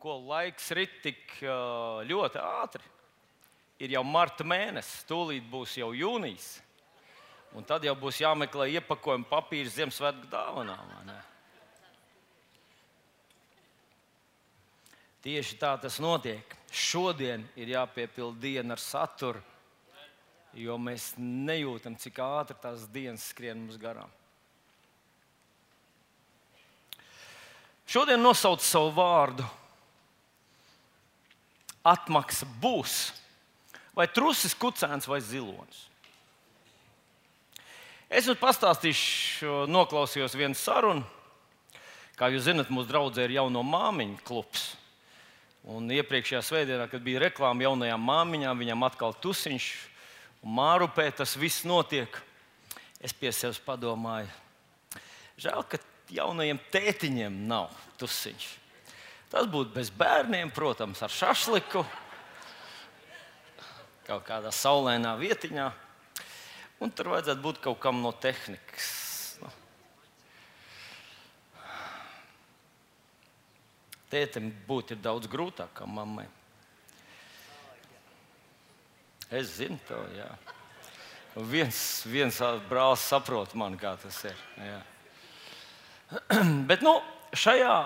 ko laiks rit tik ļoti ātri. Ir jau marta mēnesis, tūlīt būs jau jūnijas. Un tad jau būs jāmeklē iepakojuma papīra Ziemassvētku dāvanām. Tieši tā tas notiek. Šodien ir jāpiepilda diena ar saturu, jo mēs nejūtam, cik ātri tās dienas skrien mums garām. Šodien nosauc savu vārdu. Atmaksa būs vai trusis, kucēns vai zilonis. Es jums pastāstīšu, noklausījos vienu sarunu. Kā jūs zināt, mūsu draudzē ir jauno māmiņu klubs. Un iepriekšējā svētdienā, kad bija reklāma jaunajām māmiņām, viņam atkal tusiņš un mārupē tas viss notiek. Es pie sevis padomāju, žēl, ka jaunajiem tētiņiem nav tusiņš. Tas būtu bez bērniem, protams, ar šašliku, kaut kādā saulainā vietiņā. Un tur vajadzētu būt kaut kam no tehnikas. Nu. Tētim būt ir daudz grūtāk kā mammai. Es zinu to, jā. Viens, viens brālis saprot man, kā tas ir. Jā. Bet nu, šajā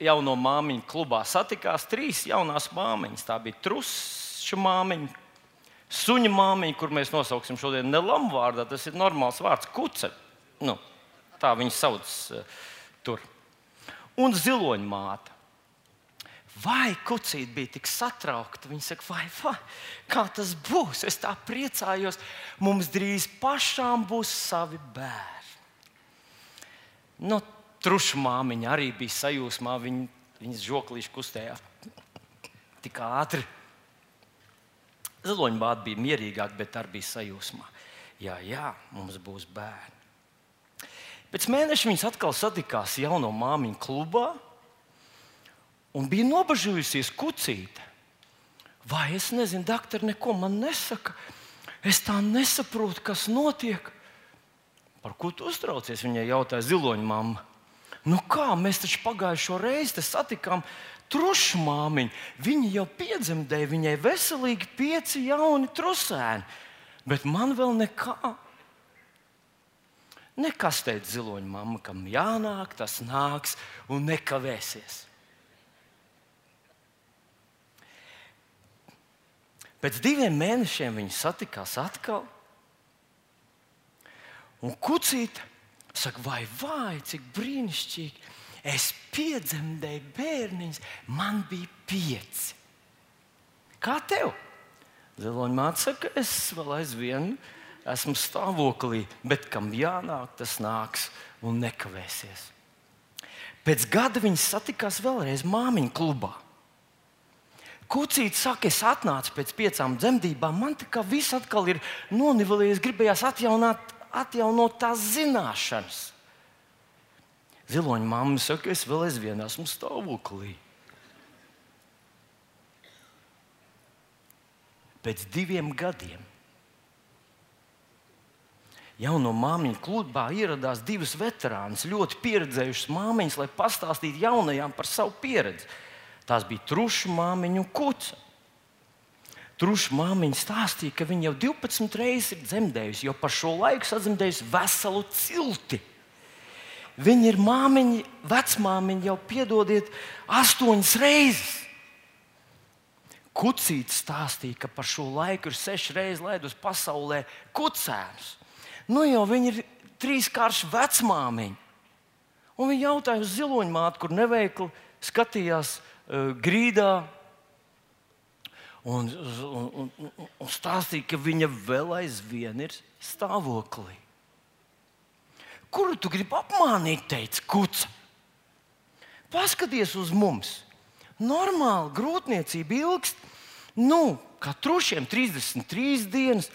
jauno māmiņu klubā satikās trīs jaunās māmiņas. Tā bija truša māmiņa, suņa māmiņa, kur mēs nosauksim šodien ne lamu vārdā, tas ir normāls vārds, kuce. Nu, tā viņas sauc uh, tur. Un ziloņa māte. Vai kucīte bija tik satraukta? Viņa saka, vai, vai, kā tas būs? Es tā priecājos. Mums drīz pašām būs savi bērni. Nu, Truša māmiņa arī bija sajūsmā. Viņa, viņas žoklīši kustējās tik ātri. Ziloņa bāta bija mierīgāka, bet arī bija sajūsmā. Jā, jā, mums būs bērni. Pēc mēneša viņas atkal satikās jauno māmiņu klubā un bija nobažījusies kucīte. Vai es nezinu, doktor, neko man nesaka. Es tā nesaprotu, kas notiek. Par ko tu uztraucies? Viņai jautāja ziloņa mamma. Nu kā mēs taču pagājušo reizi satikām trušu māmiņu. Viņa jau piedzemdēja, viņai veselīgi pieci jauni trusēni, bet man vēl nekā. Nekas teica ziloņa mamma, kam jānāk, tas nāks un nekavēsies. Pēc diviem mēnešiem viņi satikās atkal. Un kucīte saka, vai, vai, cik brīnišķīgi. Es piedzemdēju bērniņus, man bija pieci. Kā tev? Ziloņa māte saka, es vēl aizvien esmu stāvoklī, bet kam jānāk, tas nāks un nekavēsies. Pēc gada viņi satikās vēlreiz māmiņu klubā. Kucīte saka, es atnācu pēc piecām dzemdībām, man tā kā viss atkal ir nonivelējies, gribējās atjaunot, atjaunot tās zināšanas. Ziloņa mamma saka, es vēl aizvien esmu stāvoklī. Pēc diviem gadiem jauno māmiņu klubā ieradās divas veterānas, ļoti pieredzējušas māmiņas, lai pastāstītu jaunajām par savu pieredzi. Tās bija trušu māmiņa un kuca. Trušu māmiņa stāstīja, ka viņa jau 12 reizes ir dzemdējusi, jau par šo laiku sadzemdējusi veselu cilti. Viņa ir māmiņa, vecmāmiņa jau piedodiet, astoņas reizes. Kucītis stāstīja, ka par šo laiku ir sešas reizes laidus pasaulē kucēnus. Nu jau viņa ir trīskārša vecmāmiņa. Un viņa jautāja uz ziloņu māti, kur neveikli skatījās uh, grīdā. Un, un, un, un stāstīja, ka viņa vēl aizvien ir stāvoklī. Kuru tu gribi apmānīt, teica Kuts? Paskaties uz mums! Normāli grūtniecība ilgst, nu, kā trušiem 33 dienas,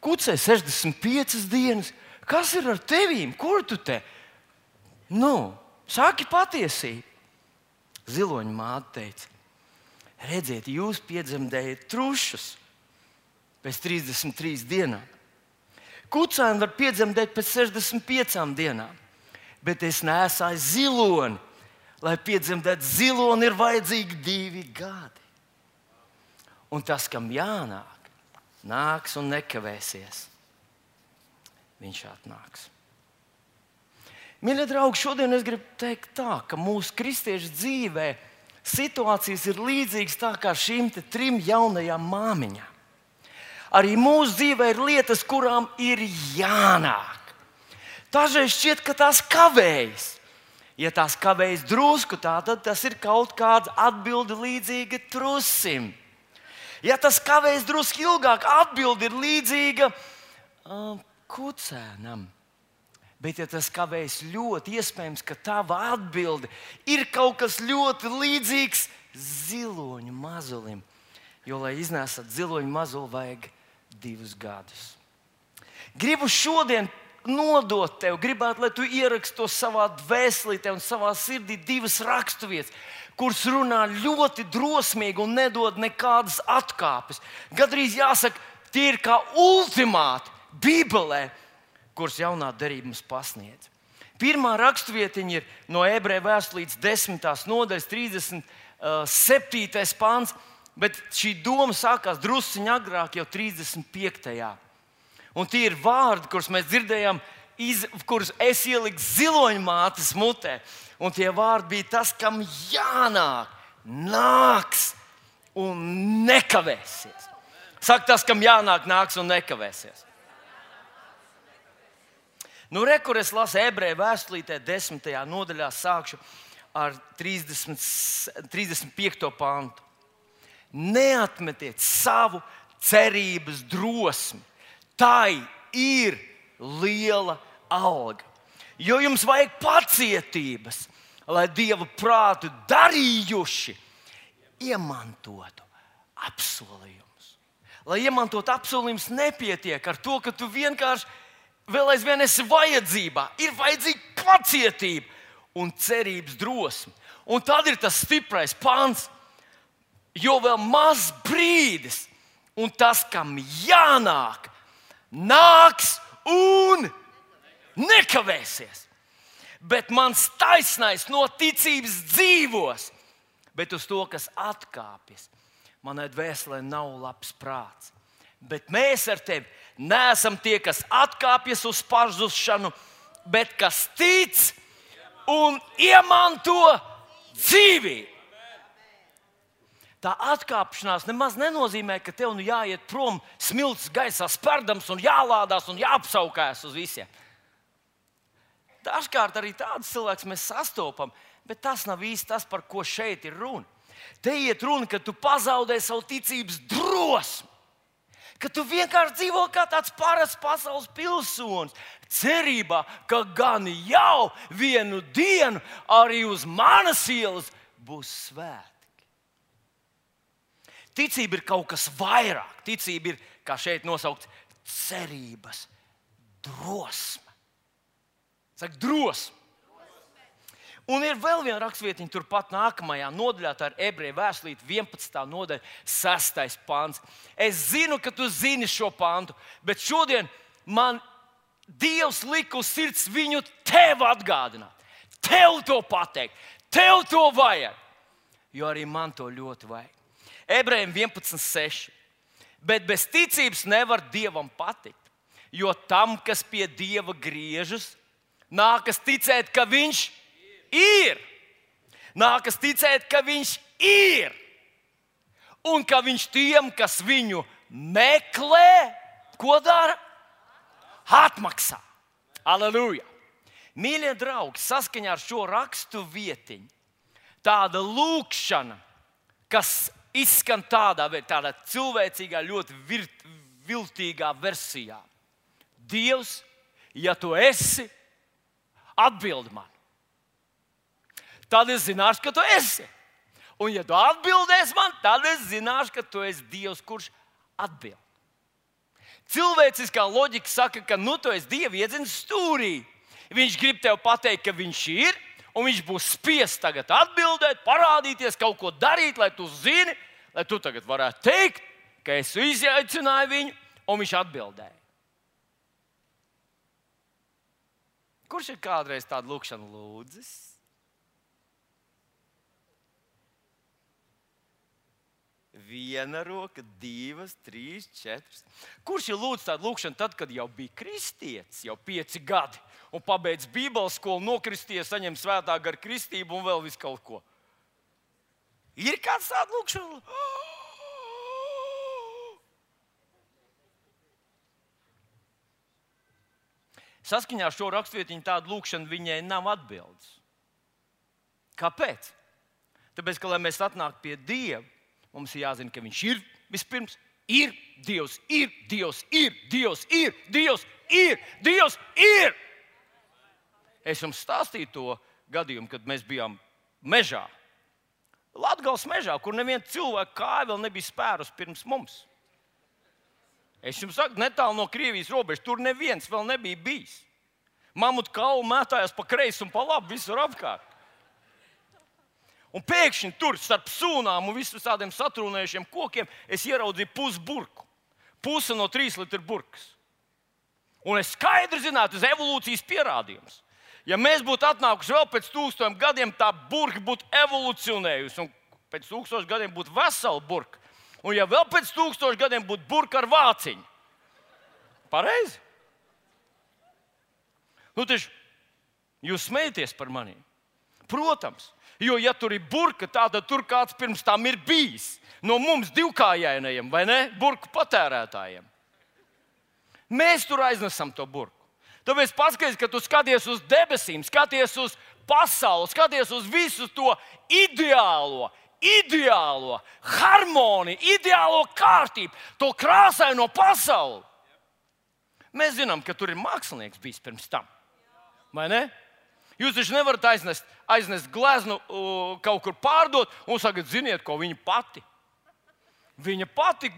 kucē 65 dienas. Kas ir ar tevīm? Kur tu te? Nu, saki patiesību. Ziloņa māte teica, redziet, jūs piedzemdējat trušus pēc 33 dienām. Kucēni var piedzemdēt pēc 65 dienām, bet es nesāju ziloni. lai piedzemdētu ziloni, ir vajadzīgi divi gadi. Un tas, kam jānāk, nāks un nekavēsies. Viņš atnāks. Mīļie draugi, šodien es gribu teikt tā, ka mūsu kristiešu dzīvē situācijas ir līdzīgas tā kā šīm trim jaunajām māmiņām. Arī mūsu dzīvē ir lietas, kurām ir jānāk. Dažreiz šķiet, ka tās kavējas. Ja tās kavējas drusku, tā, tad tas ir kaut kāda atbilde līdzīga trusim. Ja tas kavējas drusku ilgāk, atbilde ir līdzīga uh, kucēnam. Bet, ja tas kavējas ļoti, iespējams, ka tava atbilde ir kaut kas ļoti līdzīgs ziloņu mazulim. Jo, lai iznēsat ziloņu mazuli, vajag divus gadus. Gribu šodien nodot tev, gribētu, lai tu ieraksti to savā dvēselītē un savā sirdī divas raksturvietas, kuras runā ļoti drosmīgi un nedod nekādas atkāpes. Gadrīz jāsaka, tie ir kā ultimāti Bībelē, kuras jaunā derība mums pasniedz. Pirmā raksturvietiņa ir no ebreju vēstures 10. nodaļas, 37. Uh, pāns, bet šī doma sākās druskuļi agrāk, jau 35. Un tie ir vārdi, kurus mēs dzirdējām, iz, kurus es ieliku ziloņmātes mutē. Un tie vārdi bija tas, kam jānāk, nāks un nekavēsies. Saka tas, kam jānāk, nāks un nekavēsies. Nu, Rekur es lasu ebreju vēstulītē, 10. nodaļā, sākšu ar 30, 35. pantu. Neatmetiet savu cerības drosmi tai ir liela alga. Jo jums vajag pacietības, lai Dieva prātu darījuši iemantotu apsolījumus. Lai iemantotu apsolījumus, nepietiek ar to, ka tu vienkārši vēl aizvien esi vajadzībā. Ir vajadzīga pacietība un cerības drosme. Un tad ir tas stiprais pāns, jo vēl maz brīdis, un tas, kam jānāk, nāks un nekavēsies. Bet mans taisnais no ticības dzīvos, bet uz to, kas atkāpjas, manai dvēselē nav labs prāts. Bet mēs ar tevi neesam tie, kas atkāpjas uz pazušanu, bet kas tic un iemanto dzīvību. Tā atkāpšanās nemaz nenozīmē, ka tev nu jāiet prom smilts gaisā, spērdams un jālādās un jāapsaukās uz visiem. Dažkārt arī tādus cilvēkus mēs sastopam, bet tas nav īsti tas, par ko šeit ir runa. Te iet runa, ka tu pazaudē savu ticības drosmi. Ka tu vienkārši dzīvo kā tāds parasts pasaules pilsonis, cerībā, ka gan jau vienu dienu arī uz manas ielas būs svēta. Ticība ir kaut kas vairāk. Ticība ir, kā šeit nosaukts, cerības drosme. Saka, drosme. Un ir vēl viena rakstvietiņa, turpat nākamajā nodaļā, tā ir ebreju vēstulīte, 11. nodaļa, 6. pāns. Es zinu, ka tu zini šo pāntu, bet šodien man Dievs lika uz sirds viņu tev atgādināt. Tev to pateikt, tev to vajag, jo arī man to ļoti vajag. Ebrejiem 11.6. Bet bez ticības nevar dievam patikt. Jo tam, kas pie dieva griežas, nākas ticēt, ka viņš ir. Nākas ticēt, ka viņš ir. Un ka viņš tiem, kas viņu meklē, ko dara? Atmaksā. Aleluja! Mīļie draugi, saskaņā ar šo rakstu vietiņu, tāda lūkšana, kas izskan tādā, tādā cilvēcīgā, ļoti virt, viltīgā versijā. Dievs, ja tu esi, atbild man. Tad es zināšu, ka tu esi. Un, ja tu atbildēsi man, tad es zināšu, ka tu esi Dievs, kurš atbild. Cilvēciskā loģika saka, ka nu, tu esi Dieva iedziņas stūrī. Viņš grib tev pateikt, ka viņš ir, un viņš būs spiests tagad atbildēt, parādīties, kaut ko darīt, lai tu zini, lai tu tagad varētu teikt, ka es izaicināju viņu, un viņš atbildēja. Kurš ir kādreiz tādu lūkšanu lūdzis? Viena roka, divas, trīs, četras. Kurš ir lūdzis tādu lūgšanu tad, kad jau bija kristietis, jau pieci gadi, un pabeidz Bībeles skolu, nokristies, saņem svētā gara kristību un vēl visu kaut ko? Ir kāds tāds lūgšana? Saskaņā ar šo rakstvietiņu tādu lūkšanu viņai nav atbildes. Kāpēc? Tāpēc, ka, lai mēs atnāktu pie Dieva, mums ir jāzina, ka Viņš ir vispirms. Ir Dievs, ir Dievs, ir Dievs, ir Dievs, ir Dievs, ir. Es jums stāstīju to gadījumu, kad mēs bijām mežā. Latvijas mežā, kur neviena cilvēka kāja vēl nebija spērus pirms mums. Es jums saku, netālu no Krievijas robežas, tur neviens vēl nebija bijis. Mamutu kaulu mētājās pa kreisi un pa labi visur apkārt. Un pēkšņi tur starp sūnām un visiem satrūnējušiem kokiem es ieraudzīju pusburku. Puse no trīs litru burkas. Un es skaidri zinātu, tas ir evolūcijas pierādījums. Ja mēs būtu atnākuši vēl pēc tūkstošiem gadiem, tā burka būtu evolūcionējusi. Un pēc tūkstošiem gadiem būtu vesela burka. Un ja vēl pēc tūkstošiem gadiem būtu burka ar vāciņu. Pareizi? Nu, taču jūs smējaties par mani. Protams, Jo, ja tur ir burka, tad tur kāds pirms tam ir bijis. No mums divkājainajiem, vai ne? Burku patērētājiem. Mēs tur aiznesam to burku. Tāpēc paskatieties, ka tu skaties uz debesīm, skaties uz pasauli, skaties uz visu to ideālo, ideālo harmoniju, ideālo kārtību, to krāsaino pasauli. Mēs zinām, ka tur ir mākslinieks bijis pirms tam. Vai ne? Jūs taču nevarat aiznest, aiznest gleznu kaut kur pārdot un sakot, ziniet, ko viņa pati. Viņa pati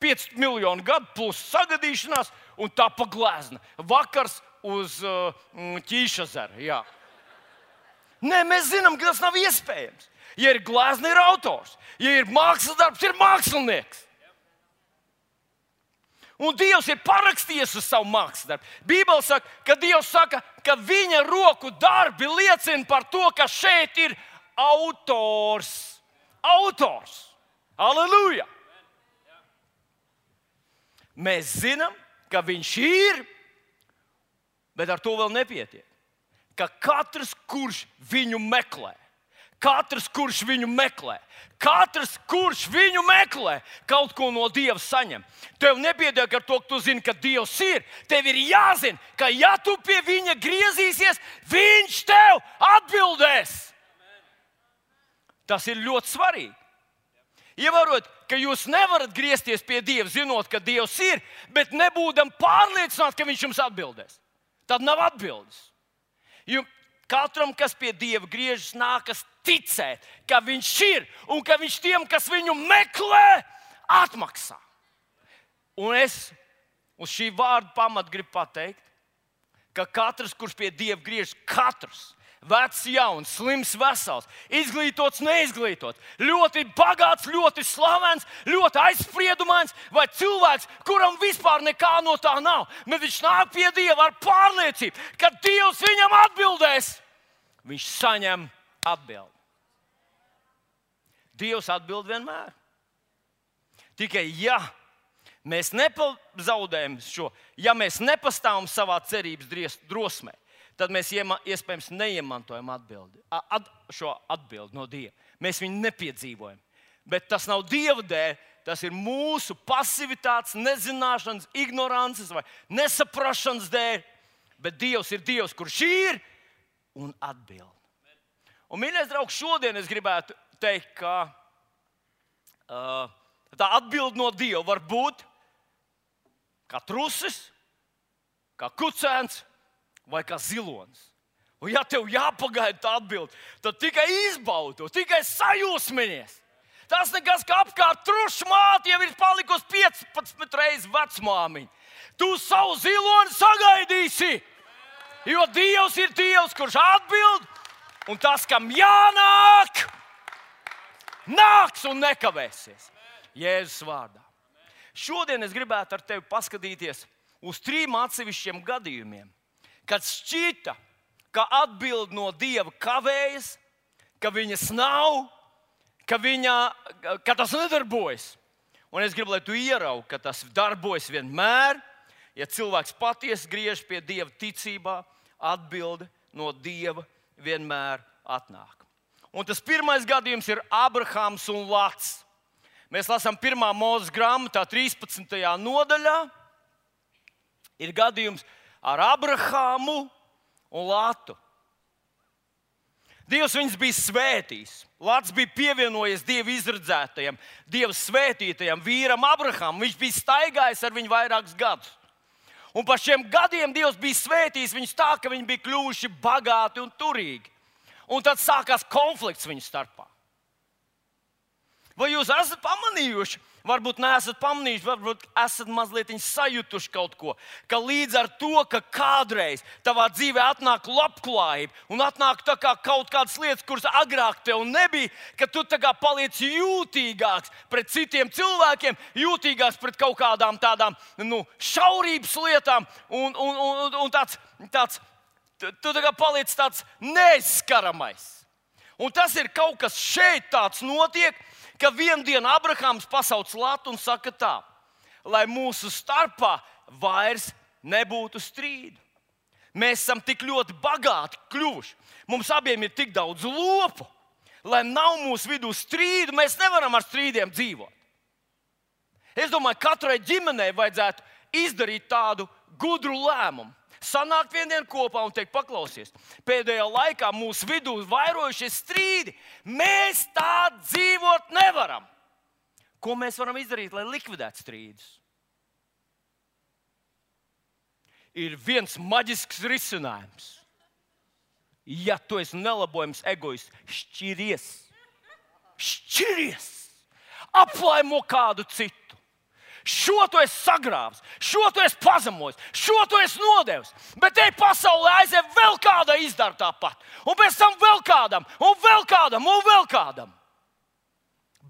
5 miljonu gadu plus sagadīšanās, un tā pa glezna. Vakars uz ķīša zara. Nē, mēs zinām, ka tas nav iespējams. Ja ir glezna, ir autors. Ja ir mākslas darbs, ir mākslinieks. Un Dievs ir parakstījis uz savu mākslas darbu. Bībeli saka, ka Dievs saka, ka viņa roku darbi liecina par to, ka šeit ir autors. Autors! Aleluja! Mēs zinām, ka viņš ir, bet ar to vēl nepietiek. Ka katrs, kurš viņu meklē, Katrs, kurš viņu meklē, katrs, kurš viņu meklē, kaut ko no Dieva saņem. Tev nepietiek ar to, ka tu zini, ka Dievs ir. Tev ir jāzina, ka ja tu pie viņa griezīsies, viņš tev atbildēs. Tas ir ļoti svarīgi. Ievērot, ka jūs nevarat griezties pie Dieva, zinot, ka Dievs ir, bet nebūdam pārliecināti, ka Viņš jums atbildēs. Tad nav atbildes. Jo Katram, kas pie Dieva griežas, nākas ticēt, ka Viņš ir un ka Viņš tiem, kas viņu meklē, atmaksā. Un es uz šī vārda pamata gribu pateikt, ka katrs, kurš pie Dieva griežas, katrs vecs, jauns, slims, vesels, izglītots, neizglītots, ļoti bagāts, ļoti slavens, ļoti aizspriedumains, vai cilvēks, kuram vispār nekā no tā nav. Bet viņš nāk pie Dieva ar pārliecību, ka Dievs viņam atbildēs. Viņš saņem atbildi. Dievs atbild vienmēr. Tikai ja mēs nepazaudējam šo, ja mēs nepastāvam savā cerības drosmē, tad mēs iespējams neiemantojam atbildi, at, šo atbildi no Dieva. Mēs viņu nepiedzīvojam. Bet tas nav Dieva dēļ, tas ir mūsu pasivitātes, nezināšanas, ignorances vai nesaprašanas dēļ. Bet Dievs ir Dievs, kurš ir un atbild. Un, mīļais draugs, šodien es gribētu teikt, ka uh, tā atbilde no Dieva var būt kā trusis, kā kucēns vai kā zilonis. Un, ja tev jāpagaida tā atbilde, tad tikai izbaudi to, tikai sajūsminies. Tas nekas, ka apkārt truša māte jau ir palikusi 15 reizes vecmāmiņa. Tu savu ziloni sagaidīsi, jo Dievs ir Dievs, kurš atbild, un tas, kam jānāk, nāks un nekavēsies. Jēzus vārdā. Šodien es gribētu ar tevi paskatīties uz trim atsevišķiem gadījumiem, kad šķita, ka atbild no Dieva kavējas, ka viņas nav, ka, viņa, ka tas nedarbojas. Un es gribu, lai tu ieraugi, ka tas darbojas vienmēr, ja cilvēks patiesi griež pie Dieva ticībā, atbilde no Dieva vienmēr atnāk. Un tas pirmais gadījums ir Abrahams un Lats. Mēs lasām pirmā mūža grāmatā, 13. nodaļā. Ir gadījums ar Abrahāmu un Latu. Dievs viņus bija svētījis. Lats bija pievienojies Dieva izredzētajam, Dieva svētītajam vīram Abrahamam. Viņš bija staigājis ar viņu vairākus gadus. Un par šiem gadiem Dievs bija svētījis viņus tā, ka viņi bija kļuvuši bagāti un turīgi. Un tad sākās konflikts viņu starpā. Vai jūs esat pamanījuši, varbūt neesat pamanījuši, varbūt esat mazliet sajutuši kaut ko, ka līdz ar to, ka kādreiz tavā dzīvē atnāk labklājība un atnāk kā kaut kādas lietas, kuras agrāk tev nebija, ka tu paliec jūtīgāks pret citiem cilvēkiem, jūtīgāks pret kaut kādām tādām nu, šaurības lietām un, un, un, un tāds. tāds Tu, tu tā paliec tāds neizskaramais. Un tas ir kaut kas šeit tāds notiek, ka vienā dienā Abrahāms pasauc Latu un saka tā, lai mūsu starpā vairs nebūtu strīdu. Mēs esam tik ļoti bagāti kļuvuši, mums abiem ir tik daudz lopu, lai nav mūsu vidū strīdu, mēs nevaram ar strīdiem dzīvot. Es domāju, ka katrai ģimenei vajadzētu izdarīt tādu gudru lēmumu sanākt vienā kopā un teikt, paklausies, pēdējā laikā mūsu vidū ir vairojušies strīdi. Mēs tā dzīvot nevaram. Ko mēs varam izdarīt, lai likvidētu strīdus? Ir viens maģisks risinājums. Ja tu esi nelabojams egoists, šķiries, šķiries, aplaimo kādu citu šo tu esi sagrāvis, šo tu esi pazemojis, šo tu esi nodevis. Bet te pasaulē aiziet vēl kāda izdara tāpat, un pēc tam vēl kādam, un vēl kādam, un vēl kādam.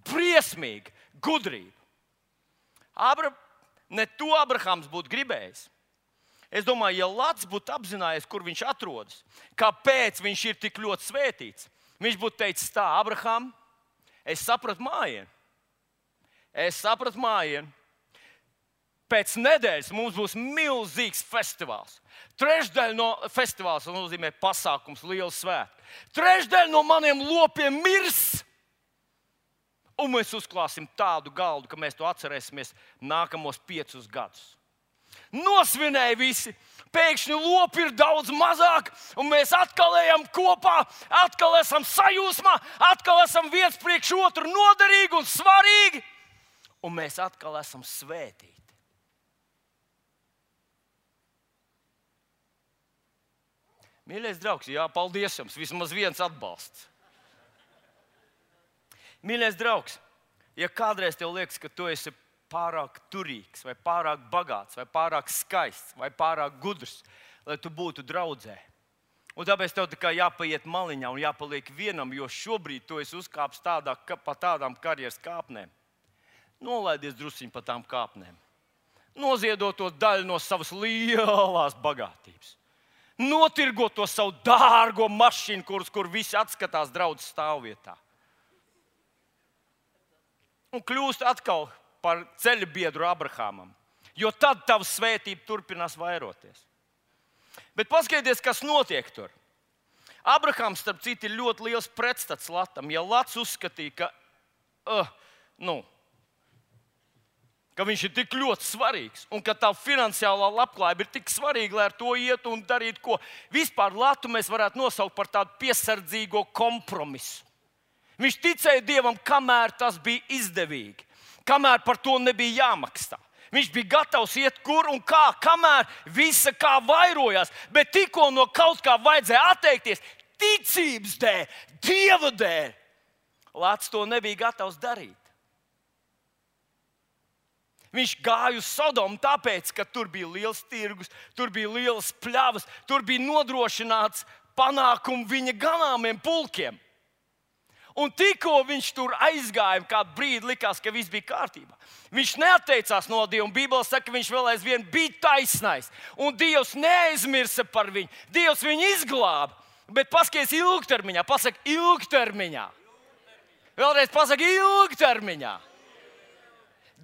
Briesmīgi, gudrība. Abra, ne to Abrahams būtu gribējis. Es domāju, ja Lats būtu apzinājies, kur viņš atrodas, kāpēc viņš ir tik ļoti svētīts, viņš būtu teicis tā, Abraham, es sapratu mājienu. Es sapratu mājienu. Pēc nedēļas mums būs milzīgs festivāls. Trešdaļa no festivāla nozīmē pasākums, liels svētki. Trešdaļa no maniem lopiem mirs. Un mēs uzklāsim tādu galdu, ka mēs to atcerēsimies nākamos piecus gadus. Nosvinēja visi. Pēkšņi lopi ir daudz mazāk, un mēs atkal ejam kopā, atkal esam sajūsmā, atkal esam viens priekš otru noderīgi un svarīgi, un mēs atkal esam svētīti. Mīļais draugs, jā, paldies jums, vismaz viens atbalsts. Mīļais draugs, ja kādreiz tev liekas, ka tu esi pārāk turīgs, vai pārāk bagāts, vai pārāk skaists, vai pārāk gudrs, lai tu būtu draudzē. Un tāpēc tev tā jāpaiet maliņā un jāpaliek vienam, jo šobrīd tu esi uzkāpis tādā, pa tādām karjeras kāpnēm. Nolaidies druskuļi pa tām kāpnēm. Noziedot to daļu no savas lielās bagātības notirgot to savu dārgo mašīnu, kurus kur visi atskatās draudzes stāvvietā. Un kļūst atkal par ceļu biedru Abrahamam, jo tad tava svētība turpinās vairoties. Bet paskatieties, kas notiek tur. Abrahams, starp citu, ir ļoti liels pretstats Latam. Ja Lats uzskatīja, ka uh, nu, ka viņš ir tik ļoti svarīgs un ka tā finansiālā labklājība ir tik svarīga, lai ar to ietu un darītu ko. Vispār Latviju mēs varētu nosaukt par tādu piesardzīgo kompromisu. Viņš ticēja Dievam, kamēr tas bija izdevīgi, kamēr par to nebija jāmaksā. Viņš bija gatavs iet kur un kā, kamēr visa kā vairojās, bet tikko no kaut kā vajadzēja atteikties ticības dēļ, Dieva dēļ. Lācis to nebija gatavs darīt. Viņš gāja uz Sodomu tāpēc, ka tur bija liels tirgus, tur bija liels pļavas, tur bija nodrošināts panākums viņa ganāmiem pulkiem. Un tikko viņš tur aizgāja, kādu brīdi likās, ka viss bija kārtībā. Viņš neatteicās no Dieva, Bībelē saka, ka viņš vēl aizvien bija taisnais. Un Dievs neaizmirsa par viņu. Dievs viņu izglāba. Bet paskatieties ilgtermiņā, pasakiet ilgtermiņā. Vēlreiz pasakā, ilgtermiņā.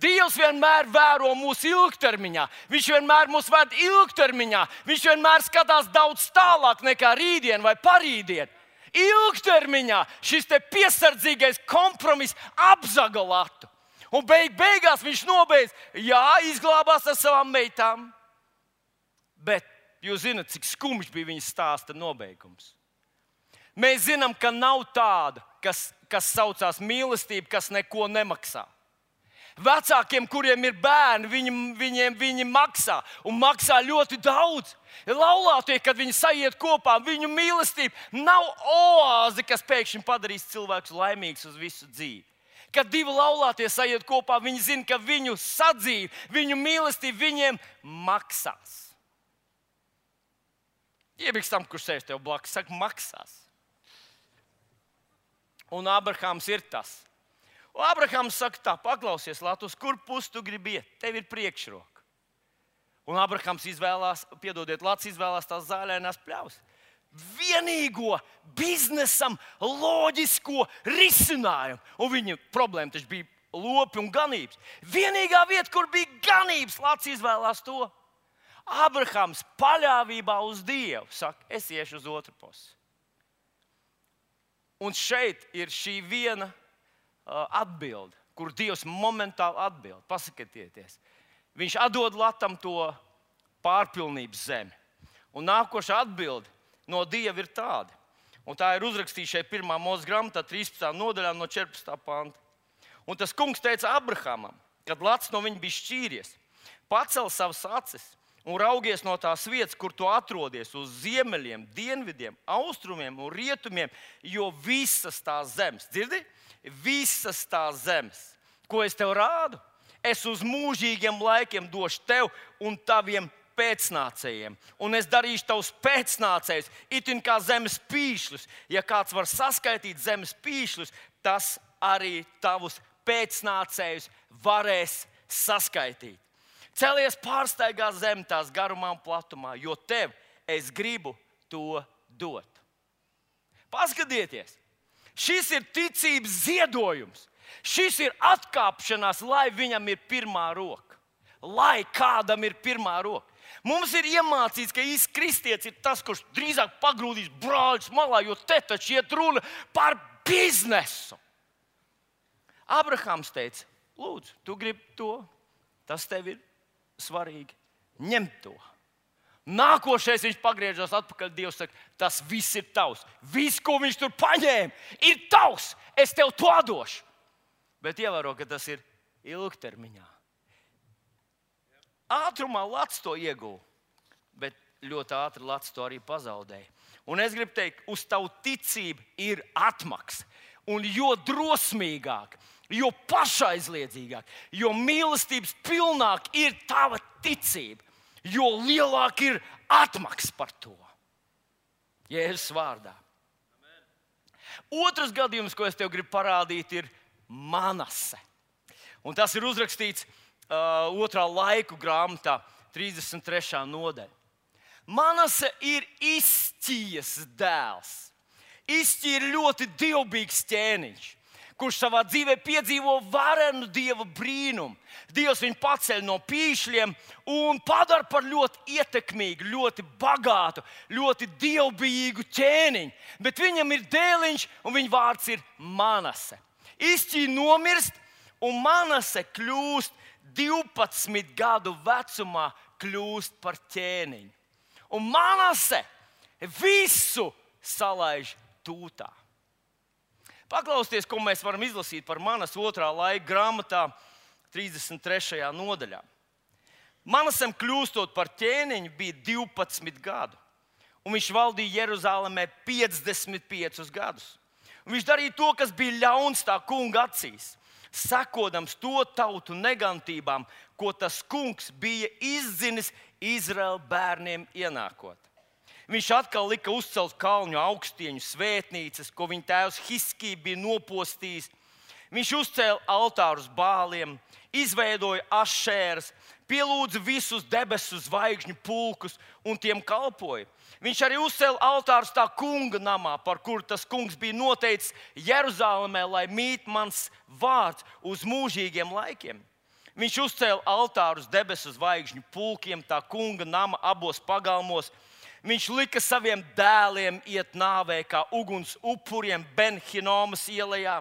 Dievs vienmēr vēro mūsu ilgtermiņā. Viņš vienmēr mūs ved ilgtermiņā. Viņš vienmēr skatās daudz tālāk nekā rītdien vai parītdien. Ilgtermiņā šis piesardzīgais kompromiss apzaga latu. Un beig, beigās viņš nobeidz, jā, izglābās ar savām meitām. Bet jūs zināt, cik skumjš bija viņa stāsta nobeigums. Mēs zinām, ka nav tāda, kas, kas saucās mīlestība, kas neko nemaksā. Vecākiem, kuriem ir bērni, viņi, viņiem viņi maksā un maksā ļoti daudz. Laulātie, kad viņi sajiet kopā, viņu mīlestība nav oāze, kas pēkšņi padarīs cilvēkus laimīgus uz visu dzīvi. Kad divi laulātie sajiet kopā, viņi zina, ka viņu sadzīve, viņu mīlestība viņiem maksās. Iebiks tam, kurš sēž tev blakus, saka, maksās. Un Abrahāms ir tas. Un Abrahāms saka, tā, paklausies, Latvijas, kur pusi tu gribi iet? Tev ir priekšroka. Un Abrahāms izvēlās, piedodiet, Latvijas izvēlās tās zaļās pļavas. Vienīgo biznesam loģisko risinājumu. Un viņa problēma taču bija lopi un ganības. Vienīgā vieta, kur bija ganības, Latvijas izvēlās to. Abrahāms paļāvībā uz Dievu saka, es iešu uz otru pusi. Un šeit ir šī viena atbilde, kur Dievs momentāli atbild. Pasakieties, Viņš atdod Latam to pārpilnības zemi. Un nākošā atbilde no Dieva ir tāda. Un tā ir uzrakstīta šeit pirmā mūža grāmatā, 13. nodaļā, no 14. panta. Un tas kungs teica Abrahamam, kad Lats no viņa bija šķīries, pacel savas acis un raugies no tās vietas, kur tu atrodies, uz ziemeļiem, dienvidiem, austrumiem un rietumiem, jo visas tās zemes, dzirdi, visas tās zemes, ko es tev rādu, es uz mūžīgiem laikiem došu tev un taviem pēcnācējiem, un es darīšu tavus pēcnācējus, itin kā zemes pīšļus. Ja kāds var saskaitīt zemes pīšļus, tas arī tavus pēcnācējus varēs saskaitīt. Celies pārsteigā zem tās garumā un platumā, jo tev es gribu to dot. Paskatieties, šis ir ticības ziedojums. Šis ir atkāpšanās, lai viņam ir pirmā roka. Lai kādam ir pirmā roka. Mums ir iemācīts, ka īsts kristietis ir tas, kurš drīzāk pagrūdīs brāļus malā, jo te taču iet runa par biznesu. Abrahams teica, lūdzu, tu gribi to, tas tev ir svarīgi. Ņem to. Nākošais viņš pagriežas atpakaļ. Dievs saka, tas viss ir tavs. Viss, ko viņš tur paņēma, ir tavs. Es tev to došu. Bet ievēro, ka tas ir ilgtermiņā. Ātrumā Latvijas to ieguva, bet ļoti ātri Latvijas to arī pazaudēja. Un es gribu teikt, uz tavu ticību ir atmaksa. Un jo drosmīgāk, jo pašaizliedzīgāk, jo mīlestības pilnāk ir tava ticība, jo lielāk ir atmaksa par to. Jēzus vārdā. Otrs gadījums, ko es tev gribu parādīt, ir Manase. Un tas ir uzrakstīts uh, otrā laiku grāmatā, 33. nodaļā. Manase ir izcīņas dēls. Izcīņa ir ļoti dievbijīgs ķēniņš kurš savā dzīvē piedzīvo varenu dieva brīnumu. Dievs viņu paceļ no pīšļiem un padara par ļoti ietekmīgu, ļoti bagātu, ļoti dievbijīgu ķēniņu. Bet viņam ir dēliņš, un viņa vārds ir Manase. Izcīņa nomirst, un Manase kļūst 12 gadu vecumā, kļūst par ķēniņu. Un Manase visu salaiž tūtā. Paklausieties, ko mēs varam izlasīt par manas otrā laika grāmatā, 33. nodaļā. Manasam kļūstot par ķēniņu bija 12 gadu, un viņš valdīja Jeruzalemē 55 gadus. Un viņš darīja to, kas bija ļauns tā kunga acīs, sekodams to tautu negantībām, ko tas kungs bija izdzinis Izraēla bērniem ienākot. Viņš atkal lika uzcelt kalnu augstieņu svētnīcas, ko viņa tēvs Hiskija bija nopostījis. Viņš uzcēla altārus bāliem, izveidoja ašēras, pielūdza visus debesu zvaigžņu pulkus un tiem kalpoja. Viņš arī uzcēla altārus tā kunga namā, par kuru tas kungs bija noteicis Jeruzalemē, lai mīt mans vārds uz mūžīgiem laikiem. Viņš uzcēla altārus debesu zvaigžņu pulkiem, tā kunga nama abos pagalmos. Viņš lika saviem dēliem iet nāvē kā uguns upuriem Benhinomas ielā.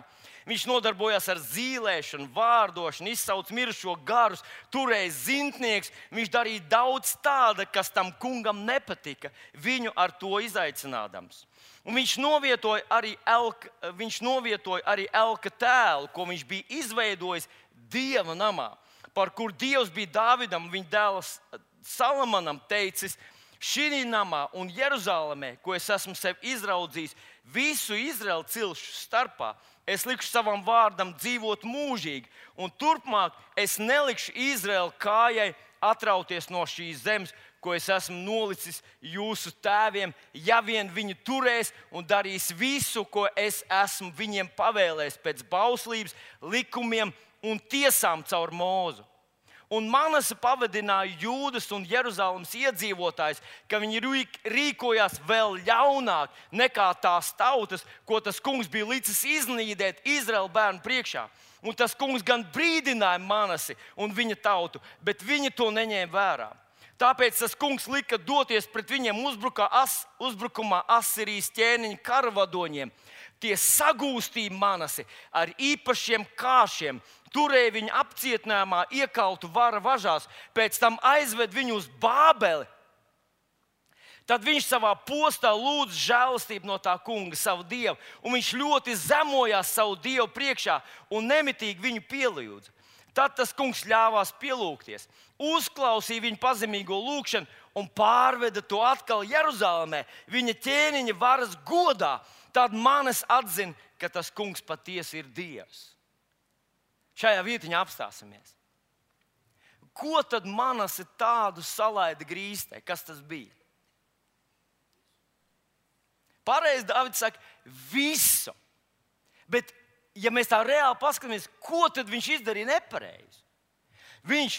Viņš nodarbojās ar zīlēšanu, vārdošanu, izsauc mirušo garus, turēja zintnieks. Viņš darīja daudz tāda, kas tam kungam nepatika, viņu ar to izaicinādams. Un viņš novietoja arī elka, viņš novietoja arī elka tēlu, ko viņš bija izveidojis dieva namā, par kur dievs bija Dāvidam, viņa dēls Salamanam teicis, šī namā un Jeruzalemē, ko es esmu sev izraudzījis, visu Izraēlu cilšu starpā, es likšu savam vārdam dzīvot mūžīgi, un turpmāk es nelikšu Izraēlu kājai atrauties no šīs zemes, ko es esmu nolicis jūsu tēviem, ja vien viņi turēs un darīs visu, ko es esmu viņiem pavēlējis pēc bauslības, likumiem un tiesām caur mūzu. Un Manasa pavadināja Jūdas un Jeruzalemes iedzīvotājus, ka viņi rīkojās vēl ļaunāk nekā tās tautas, ko tas kungs bija licis iznīdēt Izraēlu bērnu priekšā. Un tas kungs gan brīdināja Manasi un viņa tautu, bet viņi to neņēma vērā. Tāpēc tas kungs lika doties pret viņiem as, uzbrukumā Asirijas ķēniņa karavadoņiem. Tie sagūstīja manasi ar īpašiem kāšiem, turēja viņu apcietinājumā, iekautu vara važās, pēc tam aizved viņu uz Bābeli. Tad viņš savā postā lūdza žēlastību no tā kunga, savu dievu, un viņš ļoti zemojās savu dievu priekšā un nemitīgi viņu pielūdza. Tad tas kungs ļāvās pielūgties, uzklausīja viņa pazemīgo lūgšanu un pārveda to atkal Jeruzalemē, viņa ķēniņa varas godā. Tad manis atzina, ka tas kungs patiesi ir Dievs. Šajā vietiņā apstāsimies. Ko tad manas ir tādu salaida grīstē? Kas tas bija? Pareizi Dārvids saka, visu. Bet, ja mēs tā reāli paskatāmies, ko tad viņš izdarīja nepareizi? Viņš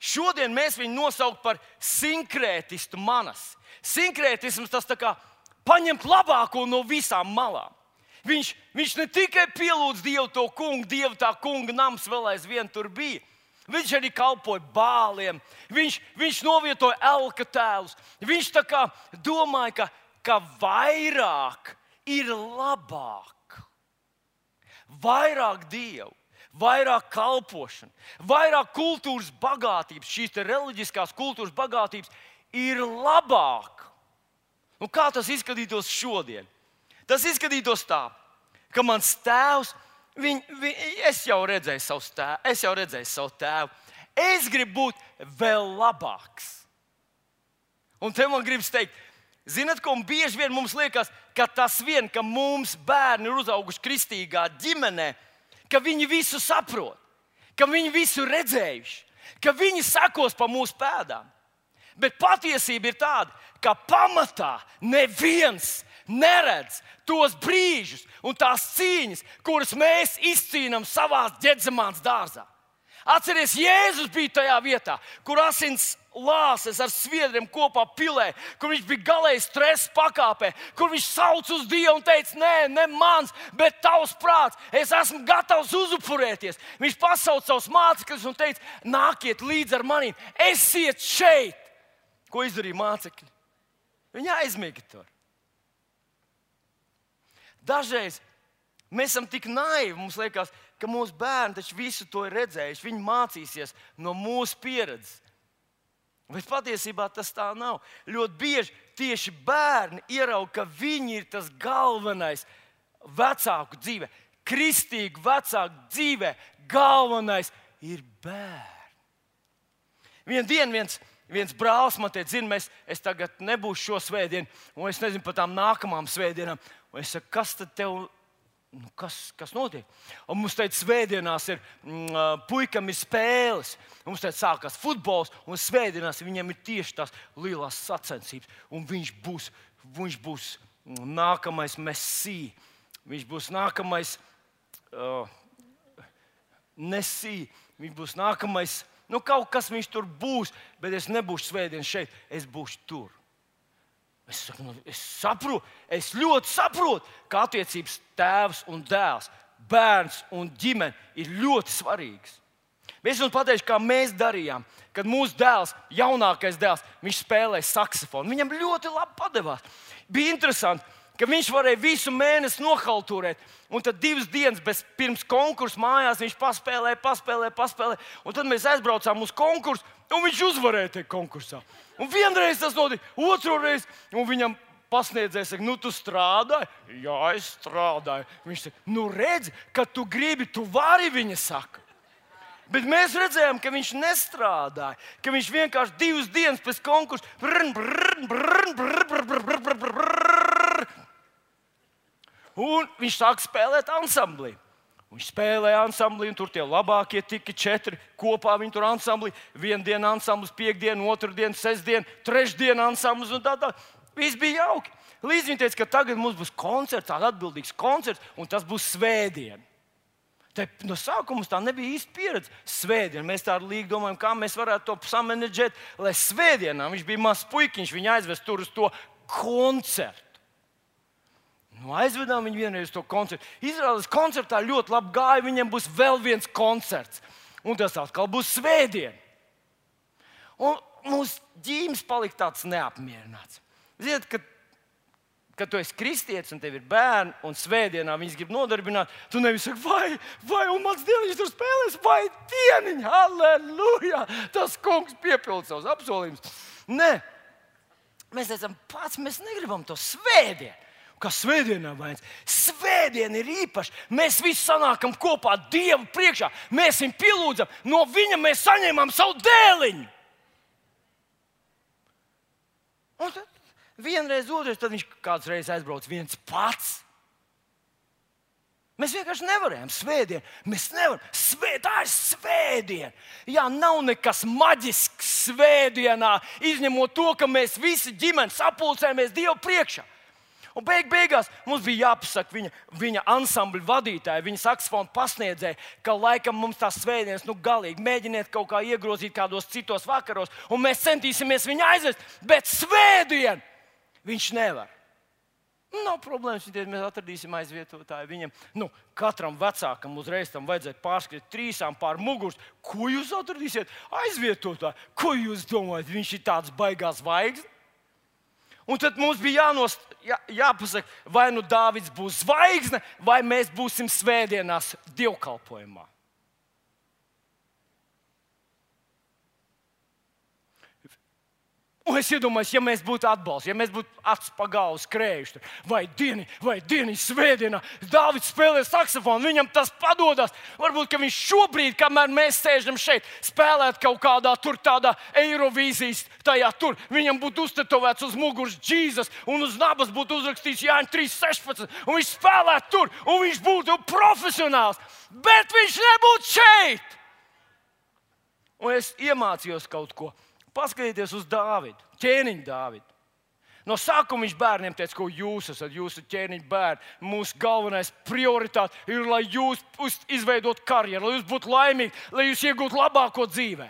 šodien mēs viņu nosaucam par sinkrētistu manas. Sinkrētisms tas tā kā paņemt labāko no visām malām. Viņš, viņš ne tikai pielūdz Dievu to kungu, Dievu tā kunga nams vēl aizvien tur bija. Viņš arī kalpoja bāliem, viņš, viņš novietoja elka tēlus. Viņš tā kā domāja, ka, ka vairāk ir labāk. Vairāk dievu, vairāk kalpošana, vairāk kultūras bagātības, šīs reliģiskās kultūras bagātības ir labāk. Un kā tas izskatītos šodien? Tas izskatītos tā, ka mans tēvs, viņ, viņ, es jau redzēju savu tēvu, es jau redzēju savu tēvu. Es gribu būt vēl labāks. Un te man gribas teikt, zinot, ko bieži vien mums liekas, ka tas vien, ka mums bērni ir uzauguši kristīgā ģimenē, ka viņi visu saprot, ka viņi visu redzējuši, ka viņi sekos pa mūsu pēdām. Bet patiesība ir tāda, ka pamatā neviens neredz tos brīžus un tās cīņas, kuras mēs izcīnām savā ģēdzamāns dārzā. Atcerieties, Jēzus bija tajā vietā, kur asins lāses ar sviedriem kopā pilē, kur viņš bija galēji stresa pakāpē, kur viņš sauc uz Dievu un teica, nē, ne mans, bet tavs prāts, es esmu gatavs uzupurēties. Viņš pasauca savus mācekļus un teica, nāciet līdzi ar maniem, esiet šeit. Ko izdarīja mācekļi? Viņi aizmiga tur. Dažreiz mēs esam tik naivi, mums liekas, ka mūsu bērni taču visu to ir redzējuši. Viņi mācīsies no mūsu pieredzes. Bet patiesībā tas tā nav. Ļoti bieži tieši bērni ierauga, ka viņi ir tas galvenais vecāku dzīvē, kristīgu vecāku dzīvē. Galvenais ir bērni. Vienā dienā viens viens brālis man teica, zini, mēs, es tagad nebūšu šo svētdienu, un es nezinu par tām nākamām svētdienām. Un es saku, kas tad tev? Nu, kas, kas notiek? Un mums teica, svētdienās ir mm, puikam ir spēles. Mums teica, sākās futbols, un svētdienās viņam ir tieši tās lielās sacensības. Un viņš būs, viņš būs nākamais mesī. Viņš būs nākamais uh, nesī. Viņš būs nākamais Nu, kaut kas viņš tur būs, bet es nebūšu svētdien šeit, es būšu tur. Es, saku, nu, es saprotu, es ļoti saprotu, ka attiecības tēvs un dēls, bērns un ģimene ir ļoti svarīgas. Es jums pateikšu, kā mēs darījām, kad mūsu dēls, jaunākais dēls, viņš spēlēja saksofonu. Viņam ļoti labi padevās. Bija interesanti, ka viņš varēja visu mēnesi nohalturēt. Un tad divas dienas bez, pirms konkursa mājās viņš paspēlēja, paspēlēja, paspēlēja. Un tad mēs aizbraucām uz konkursu, un viņš uzvarēja tajā konkursā. Un vienreiz tas notika, otru reizi, un viņam pasniedzējis, saka, nu, tu strādāji? Jā, es strādāju. Viņš teica, nu, redzi, ka tu gribi, tu vari, viņa saka. Bet mēs redzējām, ka viņš nestrādāja, ka viņš vienkārši divas dienas pēc konkursa. Un viņš sāk spēlēt ansamblī. Viņš spēlēja ansamblī, un tur tie labākie tika četri kopā. Viņi tur ansamblī. Vienu dienu ansamblis, piekdienu, otru dienu, sestdienu, trešdienu ansamblis un tā tālāk. Viss bija jauki. Līdz viņi teica, ka tagad mums būs koncerts, tāds atbildīgs koncerts, un tas būs svētdiena. Te, no sākuma tā nebija īsta pieredze. Svētdienā mēs tādu līgu domājam, kā mēs varētu to samanģēt, lai svētdienā viņš bija mazs puikiņš, viņu aizvest tur uz to koncertu. Nu, aizvedām viņu vienreiz uz to koncertu. Izrādās, koncertā ļoti labi gāja. Viņam būs vēl viens koncerts, un tas atkal būs svētdiena. Un mūsu ģīmis palika tāds neapmierināts. Ziniet, kad kad tu esi kristietis un tev ir bērni, un svētdienā viņas grib nodarbināt, tu nevis saki, vai, vai un mans dievs tur spēlēs, vai dieniņa, aleluja! Tas kungs piepildīs savus apsolījumus. Nē, mēs teicām, pats mēs negribam to svētdienu. Kas svētdienā vajadz? Svētdiena ir īpaša. Mēs visi sanākam kopā Dievu priekšā. Mēs viņu pielūdzam, no viņa mēs saņemam savu dēliņu. Un tad vienreiz, otrais, tad viņš kāds reizes aizbrauc viens pats. Mēs vienkārši nevarējām. Svētdien. Mēs nevaram. Svē, tā ir svētdiena. Jā, nav nekas maģisks svētdienā, izņemot to, ka mēs visi ģimeni sapulcējamies Dievu priekšā. Un beig beigās mums bija jāpasaka viņa, viņa ansambļa vadītāja, viņa saksofona pasniedzēja, ka laikam mums tās svētdienas, nu, galīgi mēģiniet kaut kā iegrozīt kādos citos vakaros, un mēs centīsimies viņu aizvest, bet svētdien viņš nevar. Nu, nav problēmas, ja mēs atradīsim aizvietotāju viņam. Nu, katram vecākam uzreiz tam vajadzētu pārskriet trīsām pār muguras. Ko jūs atradīsiet? Aizvietotāju. Ko jūs domājat? Viņš ir tāds baigās zvaigznes. Un tad mums bija jānost, jā, jāpasaka, vai nu Dārvids būs zvaigzne, vai mēs būsim svētdienās dievkalpojumā. Un es iedomājos, ja mēs būtu atbalsts, ja mēs būtu acis pagājuši skrējuši, vai dienu, vai dienu svētdienā, Dārvids spēlē saksofonu, viņam tas padodas. Varbūt viņš šobrīd, kamēr mēs sēžam šeit, spēlētu kaut kādā tur tādā Eirovīzijas, tajā tur, viņam būtu uztetovēts uz muguras Jēzus, un uz nabas būtu uzrakstīts Jānis 316, un viņš spēlētu tur, un viņš būtu profesionāls, bet viņš nebūtu šeit. Un es iemācījos kaut ko Paskatieties uz Dāvidu, ķēniņu Dāvidu. No sākuma viņš bērniem teica, ko jūs esat, jūsu ķēniņa bērni. Mūsu galvenais prioritāte ir, lai jūs izveidotu karjeru, lai jūs būtu laimīgi, lai jūs iegūtu labāko dzīvē.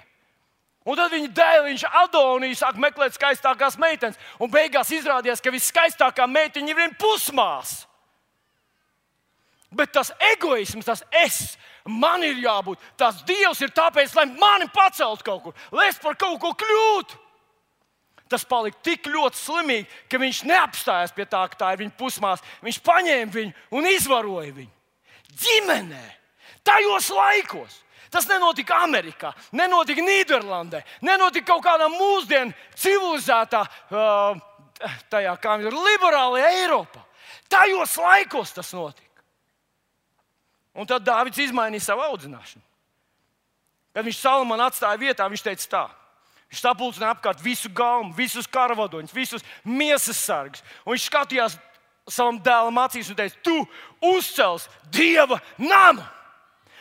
Un tad viņa dēliņš Adonijs sāk meklēt skaistākās meitenes, un beigās izrādījās, ka viskaistākā meitiņa ir viņa pusmāsa. Bet tas egoisms, tas es, man ir jābūt. Tas Dievs ir tāpēc, lai mani paceltu kaut kur, lai es par kaut ko kļūtu. Tas palika tik ļoti slimīgi, ka viņš neapstājās pie tā, ka tā ir viņa pusmāsa. Viņš paņēma viņu un izvaroja viņu. Ģimenē, tajos laikos. Tas nenotika Amerikā, nenotika Nīderlandē, nenotika kaut kādā mūsdienu civilizētā, uh, tajā kā ir liberālajā Eiropā. Tajos laikos tas notika. Un tad Dārvids izmainīja savu audzināšanu. Kad viņš Salamanu atstāja vietā, viņš teica tā. Viņš sapulcināja apkārt visu galmu, visus karavadoņus, visus miesas sargus. Un viņš skatījās savam dēlam acīs un teica, tu uzcels dieva namu.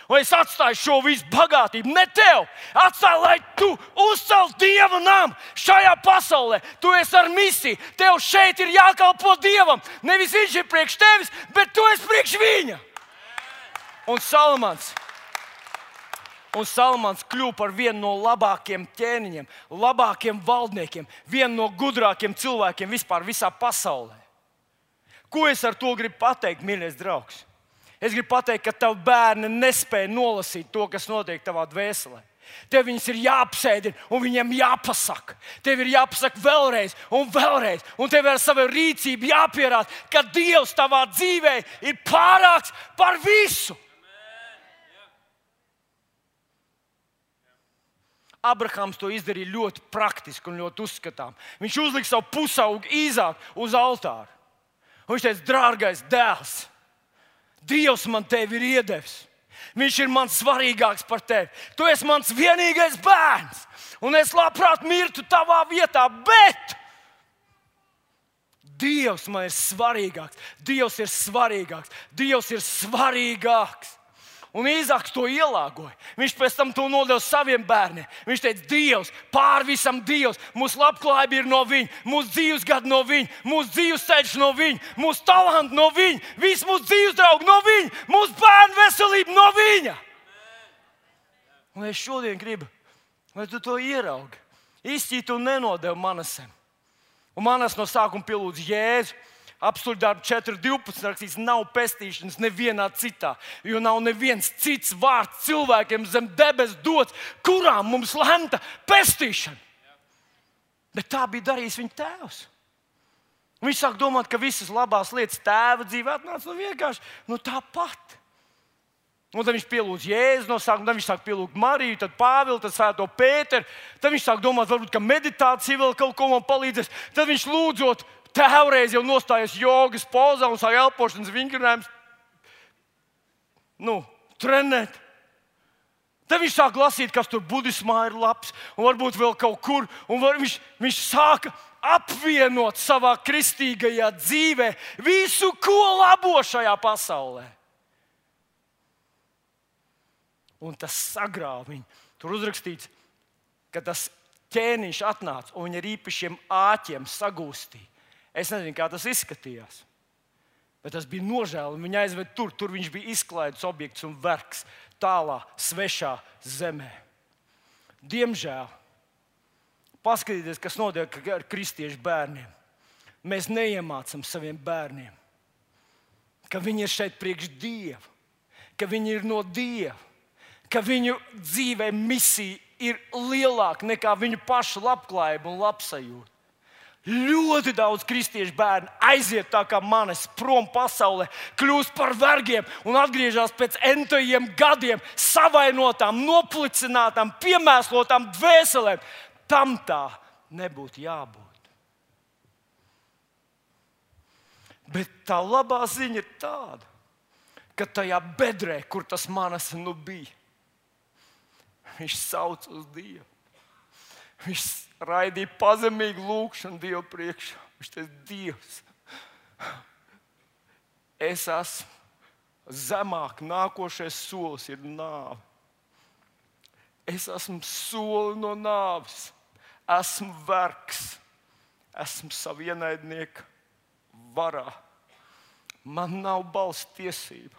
Un es atstāju šo visu bagātību, ne tev. Atstāju, lai tu uzceltu dieva namu šajā pasaulē. Tu esi ar misiju. Tev šeit ir jākalpo dievam. Nevis viņš ir priekš tevis, bet tu esi priekš viņa. Un Salamans, Un Salmans kļuva par vienu no labākajiem ķēniņiem, labākajiem valdniekiem, vienu no gudrākajiem cilvēkiem vispār visā pasaulē. Ko es ar to gribu pateikt, mīļais draugs? Es gribu pateikt, ka tavi bērni nespēja nolasīt to, kas notiek tavā dvēselē. Tev viņas ir jāapsēdina un viņiem jāpasaka. Tev ir jāpasaka vēlreiz un vēlreiz, un tev ar savu rīcību jāpierāda, ka Dievs tavā dzīvē ir pārāks par visu. Abrahams to izdarīja ļoti praktiski un ļoti uzskatām. Viņš uzlika savu pusaugu īzāku uz altāra. Un viņš teica, dārgais dēls, Dievs man tevi ir iedevis. Viņš ir mans svarīgāks par tevi. Tu esi mans vienīgais bērns, un es labprāt mirtu tavā vietā, bet Dievs man ir svarīgāks. Dievs ir svarīgāks. Dievs ir svarīgāks. Un Īzāks to ielāgoja. Viņš pēc tam to nodeva saviem bērniem. Viņš teica, Dievs, pār visam Dievs, mūsu labklājība ir no Viņa, mūsu dzīves gadi no Viņa, mūsu dzīves ceļš no Viņa, mūsu talanti no Viņa, viss mūsu dzīves draugi no Viņa, mūsu bērnu veselība no Viņa. Un es šodien gribu, lai tu to ieraugi. Izcīt un nenodevu manasem. Un manas no sākuma pielūdz Jēzu Apstuļu darbu 4.12. rakstīts, nav pestīšanas nevienā citā, jo nav neviens cits vārds cilvēkiem zem debes dots, kurām mums lemta pestīšana. Bet tā bija darījis viņa tēvs. Viņš sāk domāt, ka visas labās lietas tēva dzīvē atnāca no vienkārši nu, tāpat. Un tad viņš pielūdz Jēzu no sākuma, tad viņš sāk pielūgt Mariju, tad Pāvilu, tad Svēto Pēteru. Tad viņš sāk domāt, varbūt, meditācija vēl kaut ko man palīdzēs. Tad viņš lūdzot tēvreiz jau nostājies jogas pozā un sāk elpošanas vingrinājumus nu, trenēt. Tad viņš sāk lasīt, kas tur budismā ir labs, un varbūt vēl kaut kur. Var, viņš, viņš sāka apvienot savā kristīgajā dzīvē visu, ko labo šajā pasaulē. Un tas sagrāva viņu. Tur uzrakstīts, ka tas ķēniņš atnāca un viņa ar īpašiem āķiem sagūstīja. Es nezinu, kā tas izskatījās. Bet tas bija nožēlojami. Viņa aizveda tur, tur viņš bija izklaides objekts un vergs tālā, svešā zemē. Diemžēl, paskatieties, kas notiek ar kristiešu bērniem. Mēs neiemācām saviem bērniem, ka viņi ir šeit priekš Dieva, ka viņi ir no Dieva, ka viņu dzīvē misija ir lielāka nekā viņu pašu labklājība un labsajūta. Ļoti daudz kristiešu bērnu aiziet tā kā manis prom pasaulē, kļūst par vergiem un atgriežas pēc entojiem gadiem, savainotām, noplicinātām, piemēslotām dvēselēm. Tam tā nebūtu jābūt. Bet tā labā ziņa ir tāda, ka tajā bedrē, kur tas manas nu bija, viņš sauc uz Dievu. Viņš raidīja pazemīgu lūgšanu Dievu priekšā. Viņš teica, Dievs, es esmu zemāk, nākošais solis ir nāve. Es esmu soli no nāves, esmu vergs, esmu savu ienaidnieku varā. Man nav balss tiesība.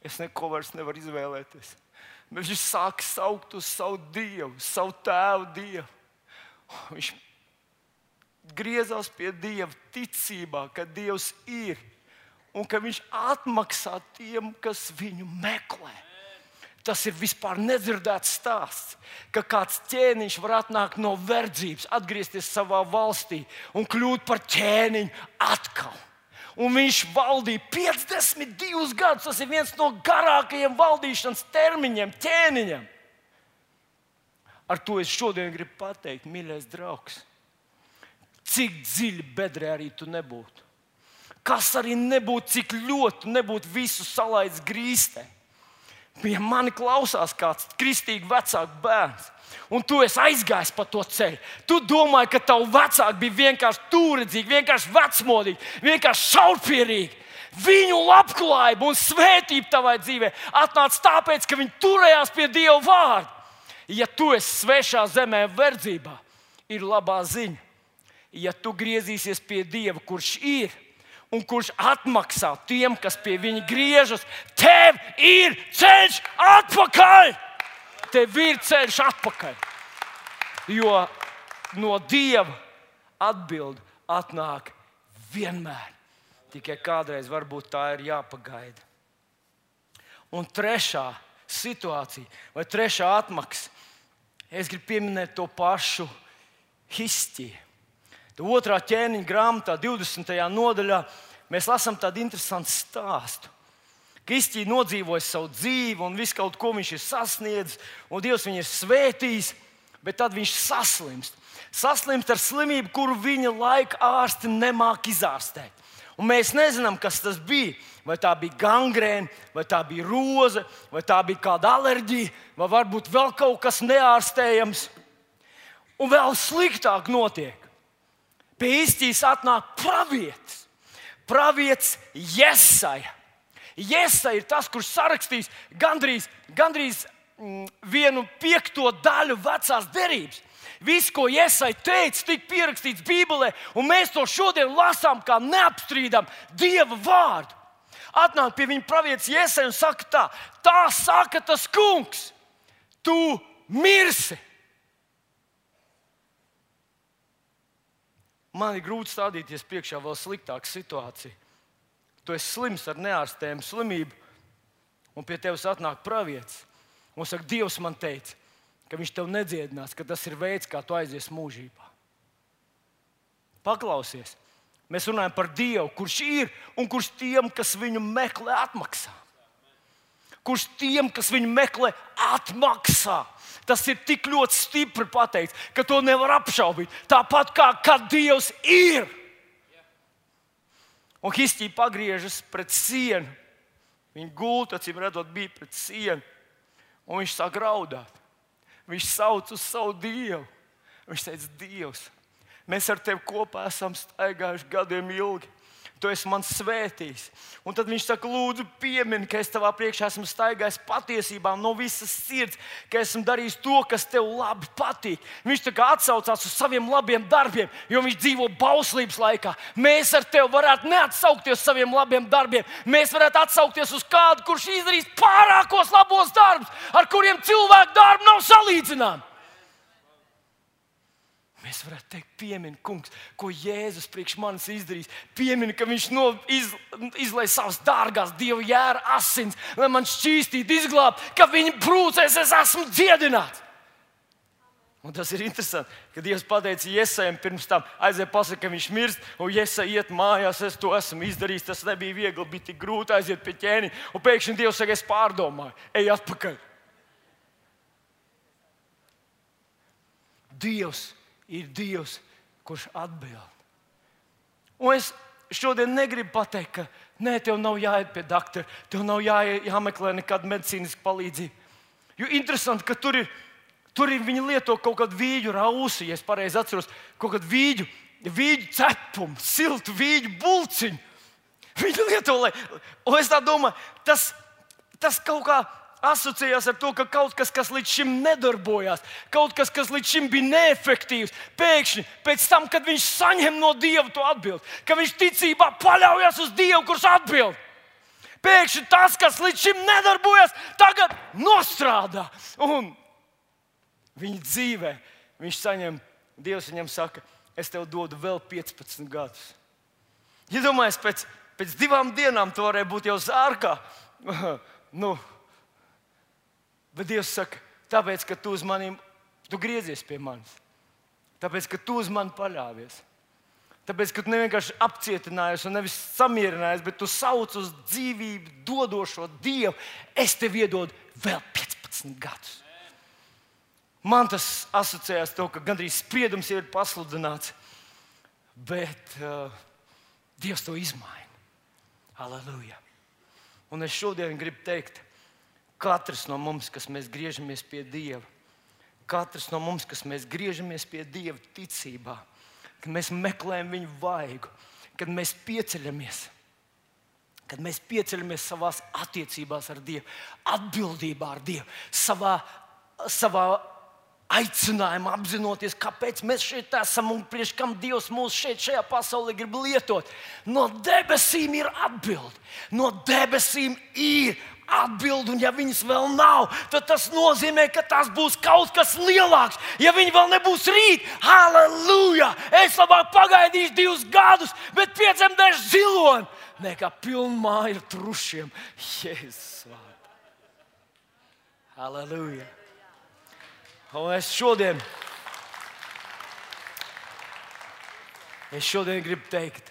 Es neko vairs nevaru izvēlēties. Bet viņš sāk saukt uz savu dievu, savu tēvu dievu. Viņš griezās pie Dieva ticībā, ka Dievs ir un ka Viņš atmaksā tiem, kas viņu meklē. Tas ir vispār nedzirdēts stāsts, ka kāds ķēniņš var atnākt no verdzības, atgriezties savā valstī un kļūt par ķēniņu atkal. Un viņš valdīja 52 gadus. Tas ir viens no garākajiem valdīšanas termiņiem, ķēniņiem. Ar to es šodien gribu pateikt, mīļais draugs, cik dziļi bedrē arī tu nebūtu. Kas arī nebūtu, cik ļoti nebūtu visu salaidis grīstē. Ja mani klausās kāds kristīgi vecāks bērns, un tu esi aizgājis pa to ceļu, tu domāji, ka tavu vecāku bija vienkārši tūredzīgi, vienkārši vecmodīgi, vienkārši šaurpierīgi. Viņu labklājība un svētība tavai dzīvē atnāca tāpēc, ka viņi turējās pie Dieva vārda ja tu esi svešā zemē, verdzībā, ir labā ziņa. Ja tu griezīsies pie Dieva, kurš ir un kurš atmaksā tiem, kas pie viņa griežas, tev ir ceļš atpakaļ. tev ir ceļš atpakaļ. Jo no Dieva atbild atnāk vienmēr. Tikai kādreiz varbūt tā ir jāpagaida. Un trešā situācija, vai trešā atmaksa, es gribu pieminēt to pašu histiju. Otrā ķēniņa grāmatā, 20. nodaļā, mēs lasām tādu interesantu stāstu. Kristija nodzīvoja savu dzīvi, un viss kaut ko viņš ir sasniedzis, un Dievs viņu ir svētījis, bet tad viņš saslimst. Saslimst ar slimību, kuru viņa laika ārsti nemāk izārstēt. Un mēs nezinām, kas tas bija. Vai tā bija gangrēna, vai tā bija roze, vai tā bija kāda alerģija, vai varbūt vēl kaut kas neārstējams. Un vēl sliktāk notiek. Pie īstīs atnāk pravietis. Pravietis Jesaja. Jesa ir tas, kurš sarakstīs gandrīz, gandrīz mm, vienu piekto daļu vecās derības. Viss, ko Iesai teica, tika pierakstīts Bībelē, un mēs to šodien lasām kā neapstrīdam Dieva vārdu. Atnāk pie viņa pravietes Iesai un saka, tā, tā saka tas kungs, tu mirsi. Man ir grūti stādīties priekšā vēl sliktāka situācija. Tu esi slims ar neārstējumu slimību, un pie tevis atnāk pravietis un saka, Dievs man teica, ka viņš tev nedziedinās, ka tas ir veids, kā tu aizies mūžībā. Paklausies, mēs runājam par Dievu, kurš ir un kurš tiem, kas viņu meklē, atmaksā. Kurš tiem, kas viņu meklē, atmaksā. Tas ir tik ļoti stipri pateikts, ka to nevar apšaubīt. Tāpat kā kad Dievs ir. Un Histija pagriežas pret sienu. Viņa gulta, acīm redzot, bija pret sienu. Un viņš sāk raudāt. Viņš sauc uz savu Dievu. Viņš teica, Dievs, mēs ar tevi kopā esam staigājuši gadiem ilgi. Tu esi mans svētījis. Un tad viņš saka, lūdzu, piemini, ka es tavā priekšā esmu staigājis patiesībā no visas sirds, ka esmu darījis to, kas tev labi patīk. Viņš tā kā atsaucās uz saviem labiem darbiem, jo viņš dzīvo bauslības laikā. Mēs ar tevi varētu neatsaukties uz saviem labiem darbiem. Mēs varētu atsaukties uz kādu, kurš izdarīs pārākos labos darbus, ar kuriem cilvēku darbu nav salīdzināms. Mēs varētu teikt, piemini, kungs, ko Jēzus priekš manis izdarīs. Piemini, ka viņš no, iz, izlaiž savas dārgās dievu jēra asins, lai man šķīstītu, izglābtu, ka viņa brūcēs es esmu dziedināts. Un tas ir interesanti, ka Dievs pateica Iesajam pirms tam, aiziet, pasakot, ka viņš mirst, un Iesa iet mājās, es to esmu izdarījis. Tas nebija viegli, bija tik grūti aiziet pie ķēniņa. Un pēkšņi Dievs saka, es pārdomāju, ej atpakaļ. Dievs ir Dievs, kurš atbild. Un es šodien negribu pateikt, ka nē, tev nav jāiet pie doktora, tev nav jā, jāmeklē nekāda medicīniska palīdzība. Jo interesanti, ka tur ir, tur ir viņi lieto kaut kādu vīģu rausu, ja es pareizi atceros, kaut kādu vīģu, vīģu cepumu, siltu vīģu bulciņu. Viņi lieto, lai, un es tā domāju, tas, tas kaut kā asociējās ar to, ka kaut kas, kas līdz šim nedarbojās, kaut kas, kas līdz šim bija neefektīvs, pēkšņi pēc tam, kad viņš saņem no Dieva to atbildi, ka viņš ticībā paļaujas uz Dievu, kurš atbild. Pēkšņi tas, kas līdz šim nedarbojas, tagad nostrādā. Un viņa dzīvē viņš saņem, Dievs viņam saka, es tev dodu vēl 15 gadus. Iedomājieties, ja pēc, pēc divām dienām tu varēji būt jau zārkā. nu, Bet Dievs saka, tāpēc, ka tu uz maniem, tu griezies pie manis. Tāpēc, ka tu uz mani paļāvies. Tāpēc, ka tu nevienkārši apcietinājies un nevis samierinājies, bet tu sauc uz dzīvību, dodošo Dievu. Es tev iedodu vēl 15 gadus. Man tas asociējās ar to, ka gandrīz spriedums ir pasludināts, bet uh, Dievs to izmaina. Halleluja! Un es šodien gribu teikt, Katrs no mums, kas mēs griežamies pie Dieva, katrs no mums, kas mēs griežamies pie Dieva ticībā, kad mēs meklējam Viņu vaigu, kad mēs pieceļamies, kad mēs pieceļamies savā attiecībās ar Dievu, atbildībā ar Dievu, savā, savā aicinājumā, apzinoties, kāpēc mēs šeit esam un priekš kam Dievs mūs šeit, šajā pasaulē grib lietot. No debesīm ir atbilde, no debesīm ir atbild, un ja viņas vēl nav, tad tas nozīmē, ka tas būs kaut kas lielāks. Ja viņi vēl nebūs rīt, halleluja! Es labāk pagaidīšu divus gadus, bet piedzemdēšu ziloni, nekā pilnu māju ar trušiem. Jēzus! Halleluja! Un es šodien, es šodien gribu teikt,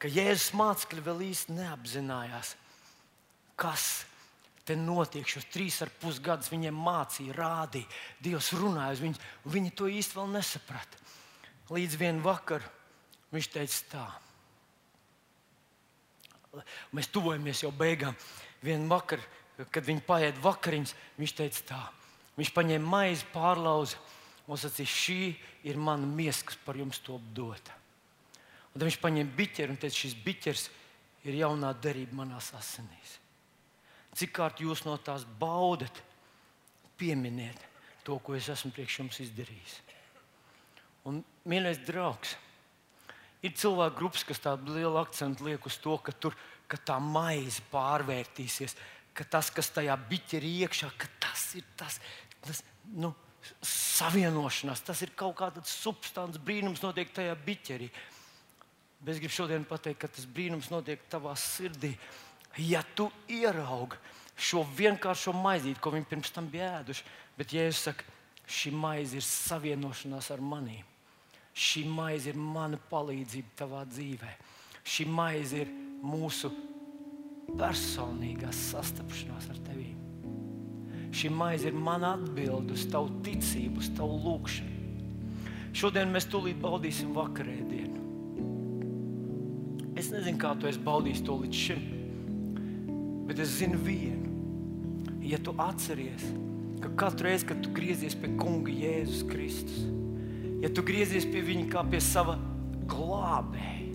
ka Jēzus mācekļi vēl īsti neapzinājās, kas te notiek. Šos trīs ar pus gadus viņiem mācīja, rādīja, Dievs runāja uz viņiem, un viņi to īsti vēl nesaprata. Līdz vienam vakaram viņš teica tā. Mēs tuvojamies jau beigām. Vienu vakaru, kad viņi paiet vakariņas, viņš teica tā. Viņš paņēma maizi, pārlauza un sacīja, šī ir mana miesa, kas par jums to dota. Un tad viņš paņēma biķeri un teica, šis biķers ir jaunā derība manās asinīs. Cik kārt jūs no tās baudat, pieminiet to, ko es esmu priekš jums izdarījis. Un, mīļais draugs, ir cilvēku grupas, kas tādu lielu akcentu liek uz to, ka, tur, ka tā maize pārvērtīsies, ka tas, kas tajā biķerī iekšā, tas ir tas, tas nu, savienošanās, tas ir kaut kāds substants, brīnums notiek tajā biķerī. Bet es gribu šodien pateikt, ka tas brīnums notiek tavā sirdī. Ja tu ieraugi šo vienkāršo maizīti, ko viņi pirms tam bija ēduši, bet ja es saku, šī maize ir savienošanās ar maniem, šī maize ir mana palīdzība tavā dzīvē, šī maize ir mūsu personīgā sastapšanās ar tevi. Šī maize ir mana atbilde uz tavu ticību, uz tavu lūgšanu. Šodien mēs tūlīt baudīsim vakarēdienu. Es nezinu, kā tu esi baudījis to līdz šim, bet es zinu vienu. Ja tu atceries, ka katru reizi, kad tu griezies pie Kunga Jēzus Kristus, ja tu griezies pie Viņa kā pie sava glābēja,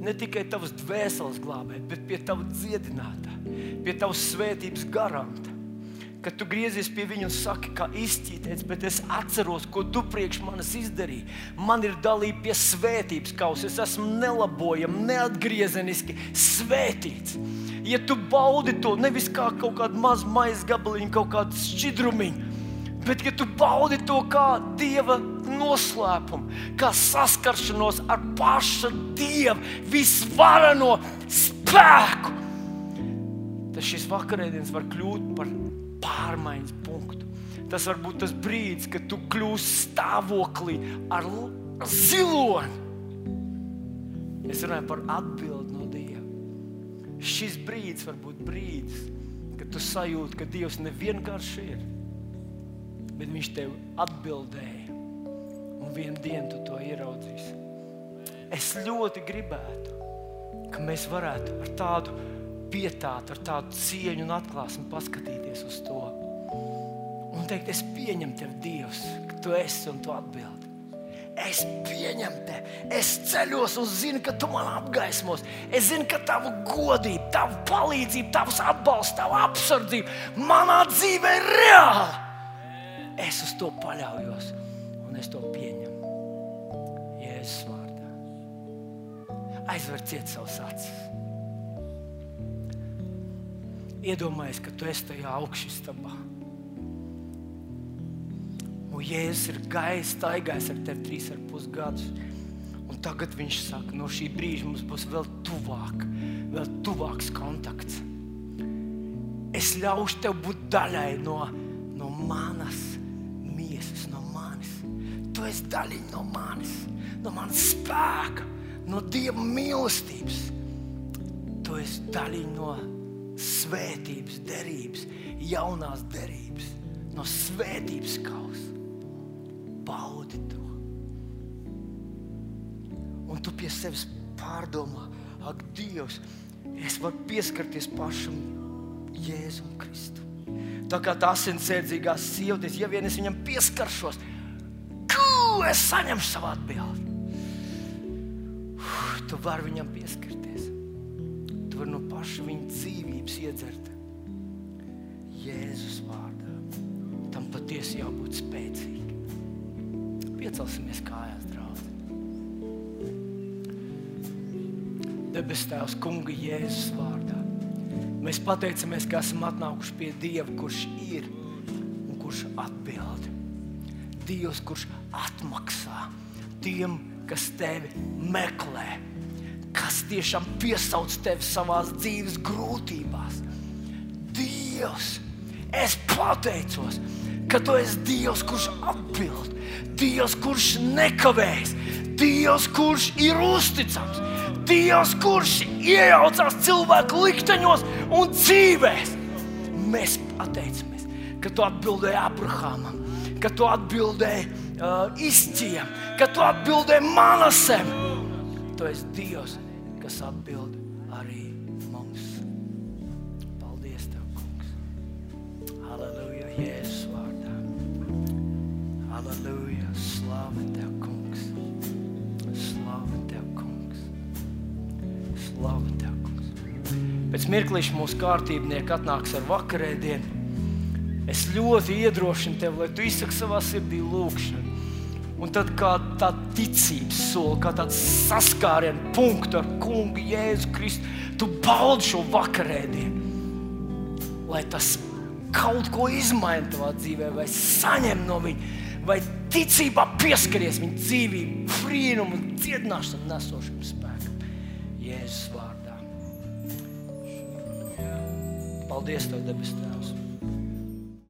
ne tikai tavas dvēseles glābēt, bet pie tava dziedinātāja, pie tavas svētības garanta. Kad tu griezies pie viņa un saki, kā izķītēts, bet es atceros, ko tu priekš manis izdarīji. Man ir dalība pie svētības kausa. Es esmu nelabojams, neatgriezeniski svētīts. Ja tu baudi to nevis kā kaut kādu mazu maisa gabaliņu, kaut kādu šķidrumiņu, bet ja tu baudi to kā dieva noslēpumu, kā saskaršanos ar paša dieva visvarano spēku, tad šis vakarēdienas var kļūt par pārmaiņas punktu. Tas var būt tas brīdis, kad tu kļūsi stāvoklī ar ziloni. Es runāju par atbildi no Dieva. Šis brīdis var būt brīdis, kad tu sajūti, ka Dievs nevienkārši ir, bet Viņš tev atbildēja un vienā dienā tu to ieraudzīsi. Es ļoti gribētu, ka mēs varētu ar tādu pietātu, ar tādu cieņu un atklāsmi paskatīties uz to. Un teikt, es pieņemu tevi, Dievs, ka tu esi un tu atbildi. Es pieņemu tevi, es ceļos un zinu, ka tu man apgaismos. Es zinu, ka tava godība, tava palīdzība, tavs atbalsts, tava apsardzība manā dzīvē ir reāla. Es uz to paļaujos un es to pieņemu. Jēzus vārdā. Aizver ciet savus acis. Iedomājies, ka tu esi tajā augšstabā. Un Jēzus ir gājis, staigājis ar tevi trīs ar pus gadus. Un tagad viņš saka, no šī brīža mums būs vēl tuvāk, vēl tuvāks kontakts. Es ļaušu tev būt daļai no, no manas miesas, no manis. Tu esi daļiņa no manis, no manas spēka, no Dieva mīlestības. Tu esi daļiņa no svētības derības, jaunās derības, no svētības kausa. Baudi to. Un tu pie sevis pārdomā, ak, Dievs, es varu pieskarties pašam Jēzum Kristum. Tā kā tā asinsēdzīgā sievietes, ja vien es viņam pieskaršos, kū, es saņemšu savu atbildi. Tu vari viņam pieskarties. Tu vari no paša viņa dzīvības iedzert. Jēzus vārdā. Tam patiesi jābūt spēcīgam. Piecelsimies kājās, draugi. Debes Tēvs, Kunga Jēzus vārdā. Mēs pateicamies, ka esam atnākuši pie Dieva, kurš ir un kurš atbild. Dievs, kurš atmaksā tiem, kas tevi meklē, kas tiešām piesauc tevi savā dzīves grūtībās. Dievs, es pateicos, ka tu esi Dievs, kurš atbild, Dievs, kurš nekavēs, Dievs, kurš ir uzticams, Dievs, kurš iejaucās cilvēku likteņos un dzīvēs. Mēs pateicamies, ka tu atbildēji Abrahamam, ka tu atbildēji uh, izciem, ka tu atbildēji manasem. Tu esi Dievs, kas atbild arī mums. Paldies, Tev, Kungs! Halleluja, Jēzus vārdā! Halleluja, slāva Tev, Kungs! Slāva Tev, Kungs! Slāva Tev, Kungs! Pēc mirklīša mūsu kārtībnieki atnāks ar vakarēdienu. Es ļoti iedrošinu tevi, lai tu izsaki savā sirdī lūgšanu. Un tad kā tāda ticības soli, kā tāds saskārienu punkts ar kungu Jēzu Kristu, tu baudi šo vakarēdienu. Lai tas kaut ko izmaina tavā dzīvē, vai saņem no viņa, vai ticībā pieskaries viņa dzīvību, brīnumu, dziedināšanu nesošam spēkam. Jēzus vārdā. Paldies, Tev, debes Tēvs!